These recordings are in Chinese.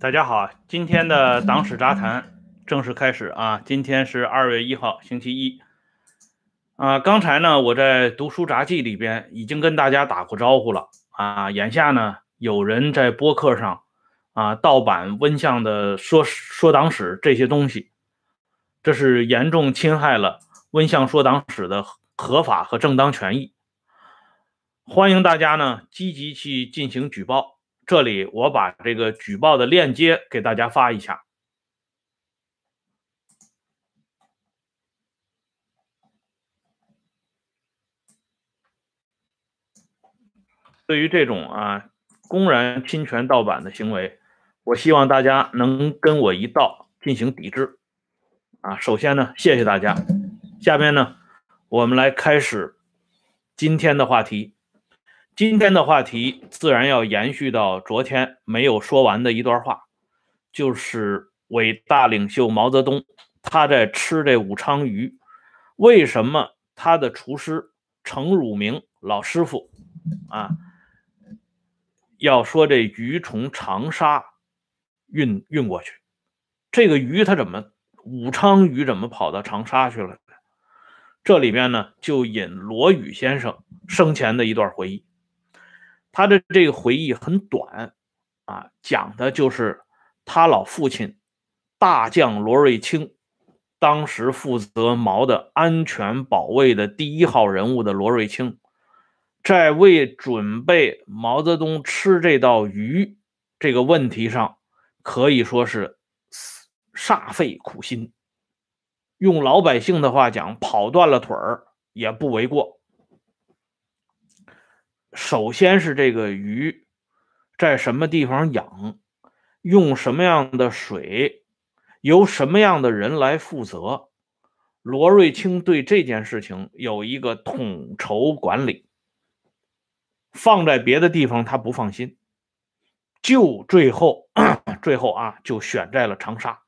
大家好，今天的党史杂谈正式开始啊！今天是二月一号，星期一啊。刚才呢，我在读书杂记里边已经跟大家打过招呼了啊。眼下呢，有人在播客上啊盗版温相的说说党史这些东西，这是严重侵害了温相说党史的合法和正当权益。欢迎大家呢积极去进行举报。这里我把这个举报的链接给大家发一下。对于这种啊公然侵权盗版的行为，我希望大家能跟我一道进行抵制。啊，首先呢，谢谢大家。下面呢，我们来开始今天的话题。今天的话题自然要延续到昨天没有说完的一段话，就是伟大领袖毛泽东他在吃这武昌鱼，为什么他的厨师程汝明老师傅啊要说这鱼从长沙运运过去？这个鱼它怎么武昌鱼怎么跑到长沙去了？这里面呢就引罗宇先生生前的一段回忆。他的这个回忆很短，啊，讲的就是他老父亲大将罗瑞卿，当时负责毛的安全保卫的第一号人物的罗瑞卿，在为准备毛泽东吃这道鱼这个问题上，可以说是煞费苦心，用老百姓的话讲，跑断了腿儿也不为过。首先是这个鱼在什么地方养，用什么样的水，由什么样的人来负责。罗瑞卿对这件事情有一个统筹管理，放在别的地方他不放心，就最后最后啊就选在了长沙，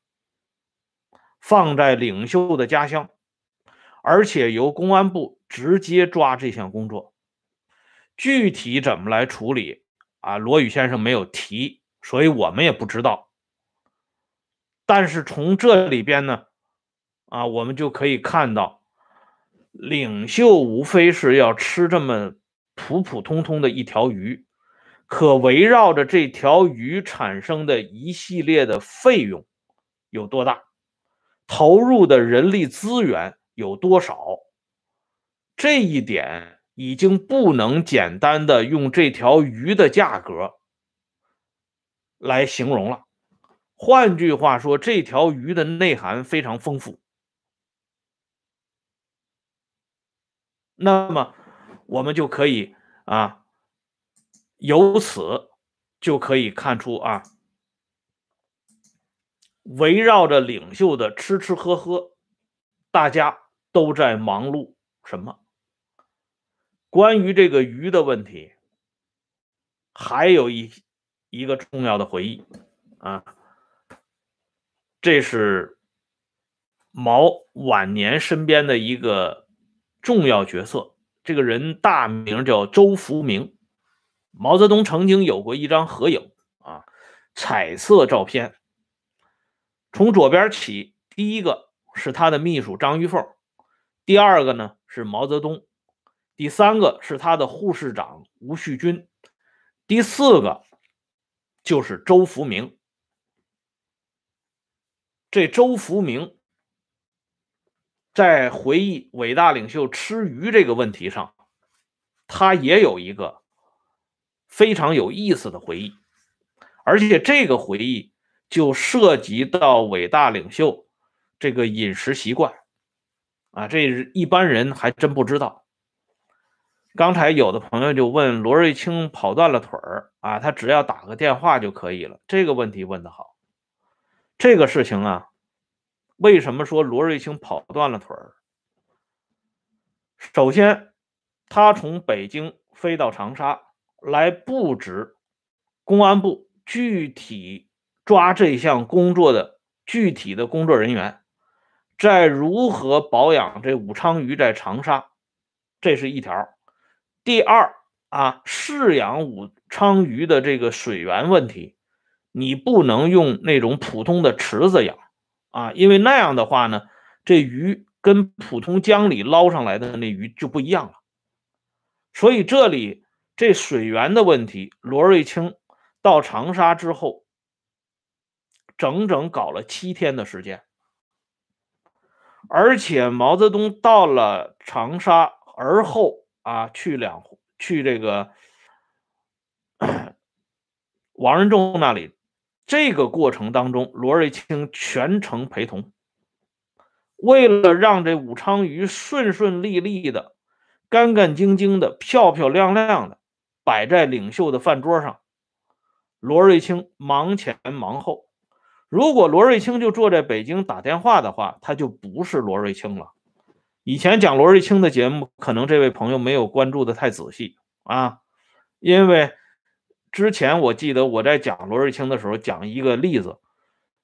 放在领袖的家乡，而且由公安部直接抓这项工作。具体怎么来处理啊？罗宇先生没有提，所以我们也不知道。但是从这里边呢，啊，我们就可以看到，领袖无非是要吃这么普普通通的一条鱼，可围绕着这条鱼产生的一系列的费用有多大，投入的人力资源有多少，这一点。已经不能简单的用这条鱼的价格来形容了。换句话说，这条鱼的内涵非常丰富。那么，我们就可以啊，由此就可以看出啊，围绕着领袖的吃吃喝喝，大家都在忙碌什么？关于这个鱼的问题，还有一一个重要的回忆啊，这是毛晚年身边的一个重要角色。这个人大名叫周福明，毛泽东曾经有过一张合影啊，彩色照片。从左边起，第一个是他的秘书张玉凤，第二个呢是毛泽东。第三个是他的护士长吴旭军，第四个就是周福明。这周福明在回忆伟大领袖吃鱼这个问题上，他也有一个非常有意思的回忆，而且这个回忆就涉及到伟大领袖这个饮食习惯啊，这一般人还真不知道。刚才有的朋友就问罗瑞卿跑断了腿儿啊，他只要打个电话就可以了。这个问题问得好。这个事情啊，为什么说罗瑞卿跑断了腿儿？首先，他从北京飞到长沙来布置公安部具体抓这项工作的具体的工作人员，在如何保养这武昌鱼在长沙，这是一条。第二啊，饲养武昌鱼的这个水源问题，你不能用那种普通的池子养啊，因为那样的话呢，这鱼跟普通江里捞上来的那鱼就不一样了。所以这里这水源的问题，罗瑞卿到长沙之后，整整搞了七天的时间，而且毛泽东到了长沙而后啊，去两去这个。王仁仲那里，这个过程当中，罗瑞卿全程陪同，为了让这武昌鱼顺顺利利的、干干净净的、漂漂亮亮的摆在领袖的饭桌上，罗瑞卿忙前忙后。如果罗瑞卿就坐在北京打电话的话，他就不是罗瑞卿了。以前讲罗瑞卿的节目，可能这位朋友没有关注的太仔细啊，因为。之前我记得我在讲罗瑞卿的时候讲一个例子，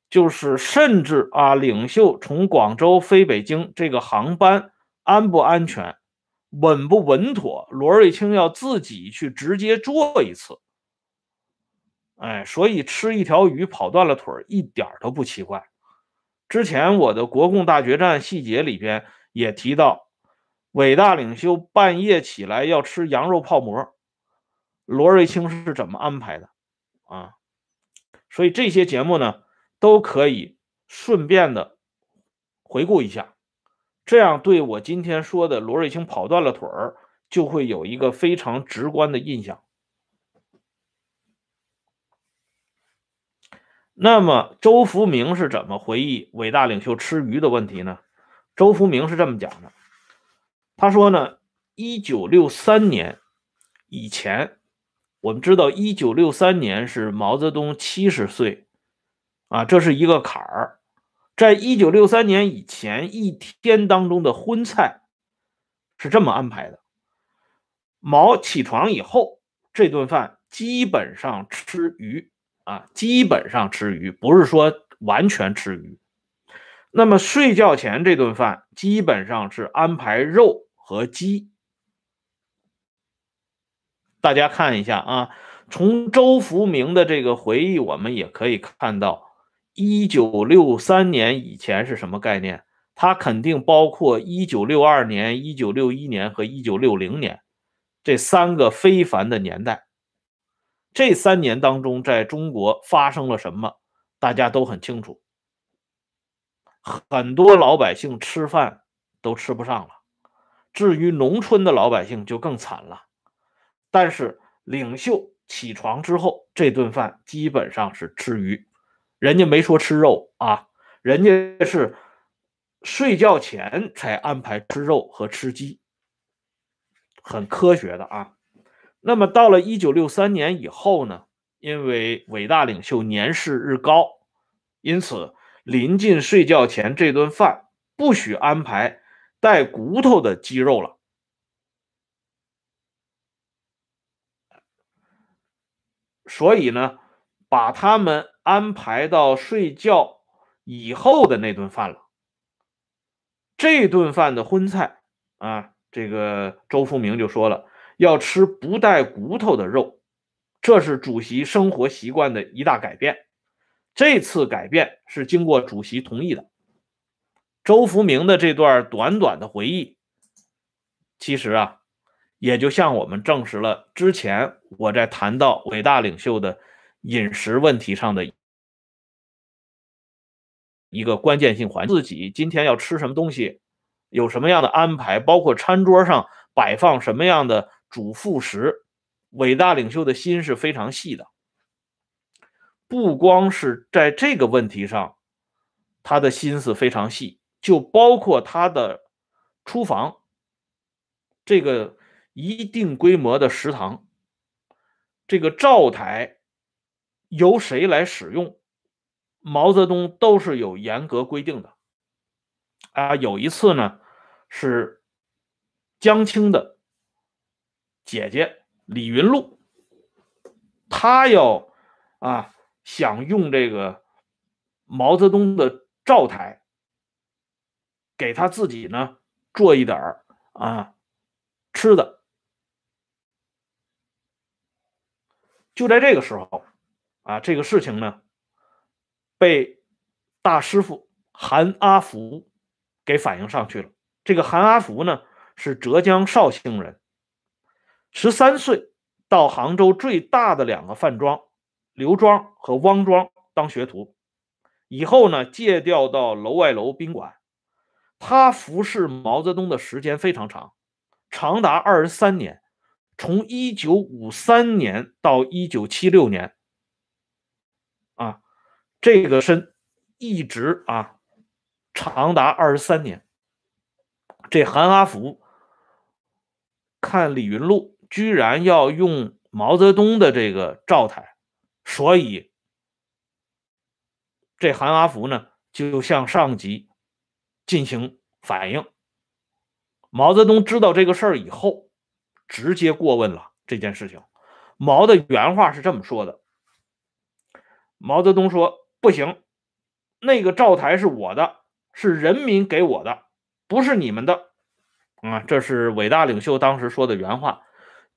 就是甚至啊，领袖从广州飞北京这个航班安不安全、稳不稳妥，罗瑞卿要自己去直接做一次。哎，所以吃一条鱼跑断了腿一点都不奇怪。之前我的国共大决战细节里边也提到，伟大领袖半夜起来要吃羊肉泡馍。罗瑞卿是怎么安排的啊？所以这些节目呢，都可以顺便的回顾一下，这样对我今天说的罗瑞卿跑断了腿儿，就会有一个非常直观的印象。那么周福明是怎么回忆伟大领袖吃鱼的问题呢？周福明是这么讲的，他说呢，一九六三年以前。我们知道，一九六三年是毛泽东七十岁，啊，这是一个坎儿。在一九六三年以前一天当中的荤菜是这么安排的：毛起床以后，这顿饭基本上吃鱼，啊，基本上吃鱼，不是说完全吃鱼。那么睡觉前这顿饭基本上是安排肉和鸡。大家看一下啊，从周福明的这个回忆，我们也可以看到，一九六三年以前是什么概念？它肯定包括一九六二年、一九六一年和一九六零年这三个非凡的年代。这三年当中，在中国发生了什么，大家都很清楚。很多老百姓吃饭都吃不上了，至于农村的老百姓就更惨了。但是领袖起床之后，这顿饭基本上是吃鱼，人家没说吃肉啊，人家是睡觉前才安排吃肉和吃鸡，很科学的啊。那么到了一九六三年以后呢，因为伟大领袖年事日高，因此临近睡觉前这顿饭不许安排带骨头的鸡肉了。所以呢，把他们安排到睡觉以后的那顿饭了。这顿饭的荤菜啊，这个周福明就说了，要吃不带骨头的肉，这是主席生活习惯的一大改变。这次改变是经过主席同意的。周福明的这段短短的回忆，其实啊。也就向我们证实了之前我在谈到伟大领袖的饮食问题上的一个关键性环。自己今天要吃什么东西，有什么样的安排，包括餐桌上摆放什么样的主副食，伟大领袖的心是非常细的。不光是在这个问题上，他的心思非常细，就包括他的厨房这个。一定规模的食堂，这个灶台由谁来使用？毛泽东都是有严格规定的。啊，有一次呢，是江青的姐姐李云露，她要啊想用这个毛泽东的灶台，给他自己呢做一点啊吃的。就在这个时候，啊，这个事情呢，被大师傅韩阿福给反映上去了。这个韩阿福呢，是浙江绍兴人，十三岁到杭州最大的两个饭庄刘庄和汪庄当学徒，以后呢，借调到楼外楼宾馆。他服侍毛泽东的时间非常长，长达二十三年，从一九五三年到一九七六年。啊，这个身一直啊，长达二十三年。这韩阿福看李云路居然要用毛泽东的这个照台，所以这韩阿福呢就向上级进行反映。毛泽东知道这个事儿以后，直接过问了这件事情。毛的原话是这么说的。毛泽东说：“不行，那个灶台是我的，是人民给我的，不是你们的。”啊，这是伟大领袖当时说的原话，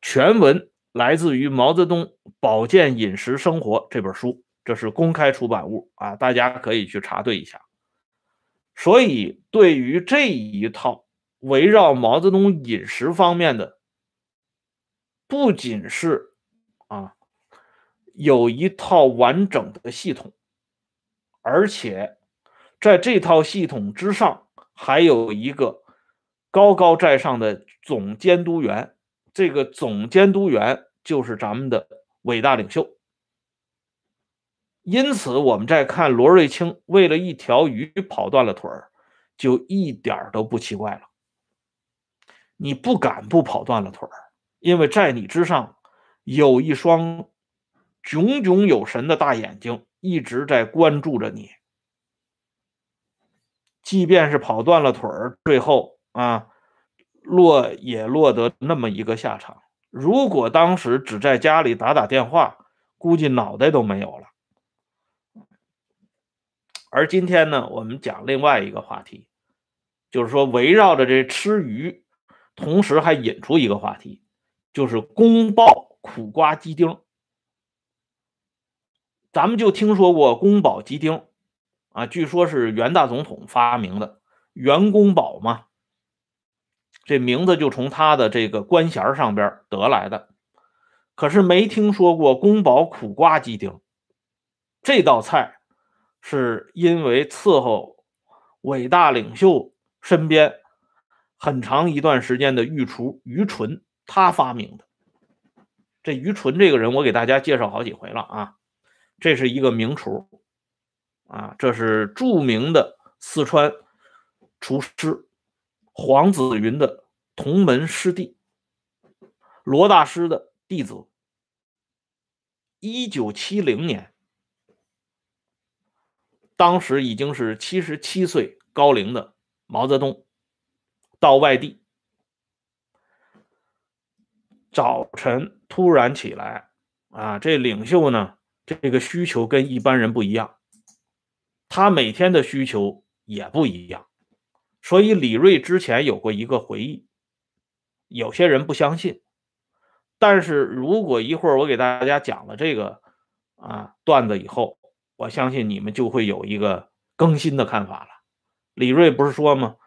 全文来自于《毛泽东保健饮食生活》这本书，这是公开出版物啊，大家可以去查对一下。所以，对于这一套围绕毛泽东饮食方面的，不仅是啊。有一套完整的系统，而且在这套系统之上，还有一个高高在上的总监督员。这个总监督员就是咱们的伟大领袖。因此，我们在看罗瑞卿为了一条鱼跑断了腿儿，就一点都不奇怪了。你不敢不跑断了腿儿，因为在你之上有一双。炯炯有神的大眼睛一直在关注着你，即便是跑断了腿儿，最后啊落也落得那么一个下场。如果当时只在家里打打电话，估计脑袋都没有了。而今天呢，我们讲另外一个话题，就是说围绕着这吃鱼，同时还引出一个话题，就是宫爆苦瓜鸡丁。咱们就听说过宫保鸡丁，啊，据说是袁大总统发明的，袁公保嘛，这名字就从他的这个官衔上边得来的。可是没听说过宫保苦瓜鸡丁，这道菜是因为伺候伟大领袖身边很长一段时间的御厨于纯他发明的。这于纯这个人，我给大家介绍好几回了啊。这是一个名厨，啊，这是著名的四川厨师黄子云的同门师弟，罗大师的弟子。一九七零年，当时已经是七十七岁高龄的毛泽东到外地，早晨突然起来，啊，这领袖呢？这个需求跟一般人不一样，他每天的需求也不一样，所以李锐之前有过一个回忆，有些人不相信，但是如果一会儿我给大家讲了这个啊段子以后，我相信你们就会有一个更新的看法了。李锐不是说吗？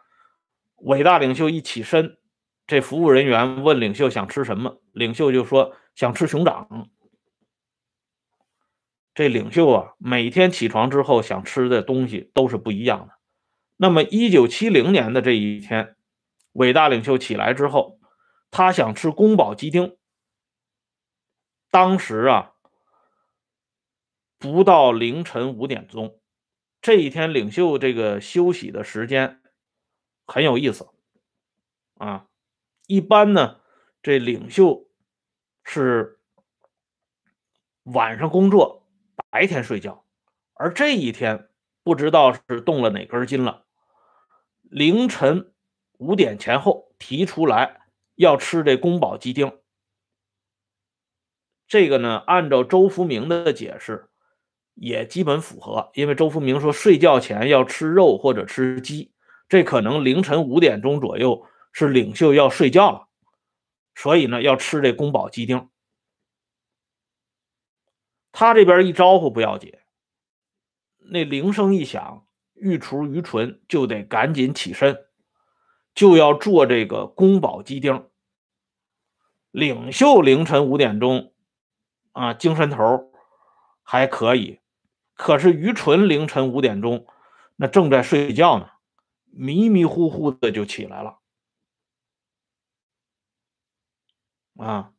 伟大领袖一起身，这服务人员问领袖想吃什么，领袖就说想吃熊掌。这领袖啊，每天起床之后想吃的东西都是不一样的。那么，一九七零年的这一天，伟大领袖起来之后，他想吃宫保鸡丁。当时啊，不到凌晨五点钟，这一天领袖这个休息的时间很有意思啊。一般呢，这领袖是晚上工作。白天睡觉，而这一天不知道是动了哪根筋了，凌晨五点前后提出来要吃这宫保鸡丁。这个呢，按照周福明的解释，也基本符合，因为周福明说睡觉前要吃肉或者吃鸡，这可能凌晨五点钟左右是领袖要睡觉了，所以呢要吃这宫保鸡丁。他这边一招呼不要紧，那铃声一响，御厨于纯就得赶紧起身，就要做这个宫保鸡丁。领袖凌晨五点钟，啊，精神头还可以，可是于纯凌晨五点钟，那正在睡觉呢，迷迷糊糊的就起来了。啊，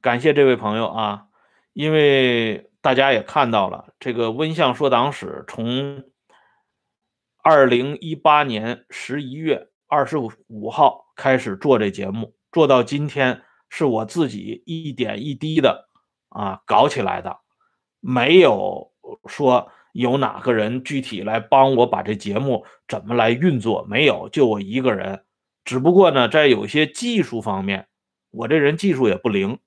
感谢这位朋友啊，因为大家也看到了，这个温相说党史从二零一八年十一月二十五号开始做这节目，做到今天。是我自己一点一滴的啊搞起来的，没有说有哪个人具体来帮我把这节目怎么来运作，没有，就我一个人。只不过呢，在有些技术方面，我这人技术也不灵，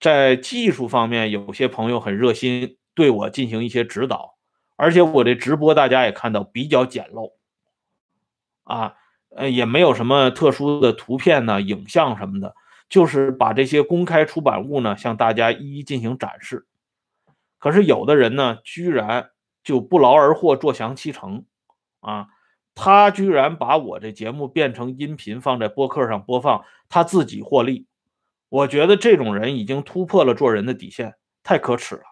在技术方面，有些朋友很热心对我进行一些指导，而且我这直播大家也看到比较简陋，啊，呃，也没有什么特殊的图片呢、影像什么的。就是把这些公开出版物呢，向大家一一进行展示。可是有的人呢，居然就不劳而获，坐享其成啊！他居然把我这节目变成音频，放在播客上播放，他自己获利。我觉得这种人已经突破了做人的底线，太可耻了。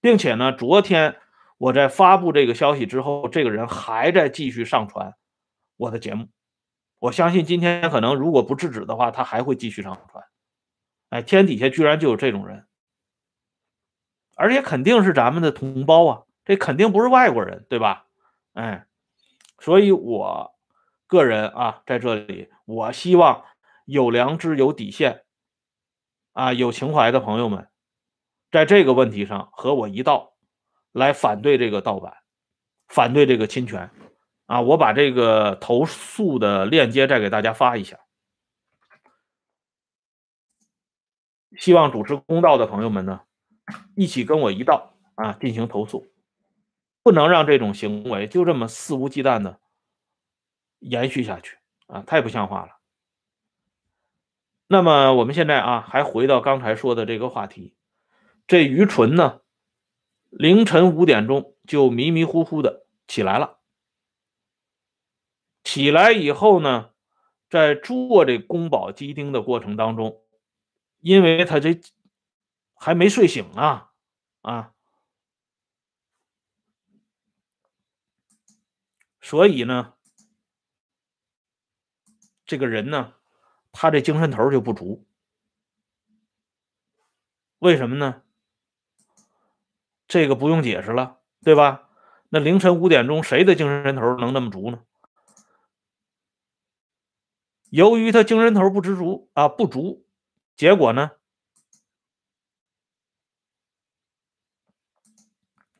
并且呢，昨天我在发布这个消息之后，这个人还在继续上传我的节目。我相信今天可能如果不制止的话，他还会继续上传。哎，天底下居然就有这种人，而且肯定是咱们的同胞啊，这肯定不是外国人，对吧？哎，所以我个人啊，在这里，我希望有良知、有底线啊、有情怀的朋友们，在这个问题上和我一道来反对这个盗版，反对这个侵权。啊，我把这个投诉的链接再给大家发一下，希望主持公道的朋友们呢，一起跟我一道啊进行投诉，不能让这种行为就这么肆无忌惮的延续下去啊，太不像话了。那么我们现在啊，还回到刚才说的这个话题，这于纯呢，凌晨五点钟就迷迷糊糊的起来了。起来以后呢，在做这宫保鸡丁的过程当中，因为他这还没睡醒啊，啊，所以呢，这个人呢，他这精神头就不足。为什么呢？这个不用解释了，对吧？那凌晨五点钟，谁的精神头能那么足呢？由于他精神头不知足啊不足，结果呢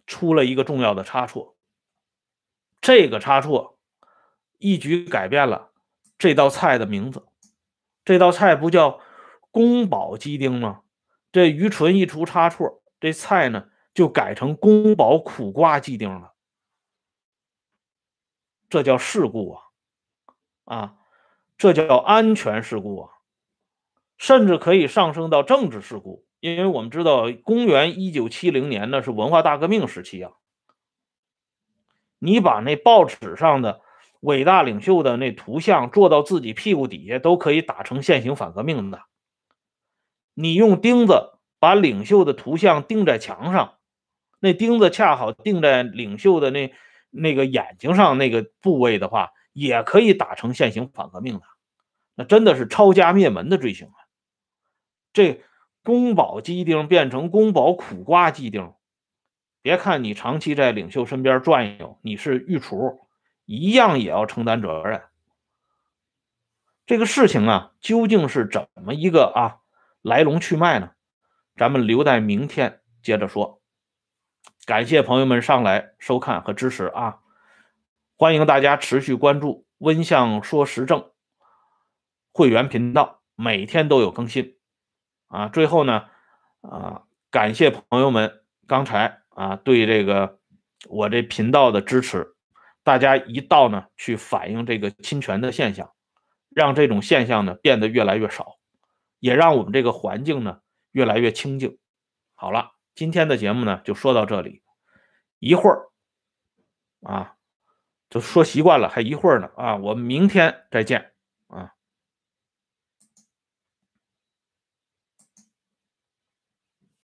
出了一个重要的差错。这个差错一举改变了这道菜的名字。这道菜不叫宫保鸡丁吗？这于纯一出差错，这菜呢就改成宫保苦瓜鸡丁了。这叫事故啊啊！这叫安全事故啊，甚至可以上升到政治事故，因为我们知道，公元一九七零年呢是文化大革命时期啊。你把那报纸上的伟大领袖的那图像做到自己屁股底下，都可以打成现行反革命的。你用钉子把领袖的图像钉在墙上，那钉子恰好钉在领袖的那那个眼睛上那个部位的话。也可以打成现行反革命的，那真的是抄家灭门的罪行啊！这宫保鸡丁变成宫保苦瓜鸡丁，别看你长期在领袖身边转悠，你是御厨，一样也要承担责任。这个事情啊，究竟是怎么一个啊来龙去脉呢？咱们留待明天接着说。感谢朋友们上来收看和支持啊！欢迎大家持续关注“温相说时政”会员频道，每天都有更新。啊，最后呢，啊，感谢朋友们刚才啊对这个我这频道的支持，大家一道呢去反映这个侵权的现象，让这种现象呢变得越来越少，也让我们这个环境呢越来越清静。好了。今天的节目呢就说到这里，一会儿啊就说习惯了，还一会儿呢啊，我们明天再见。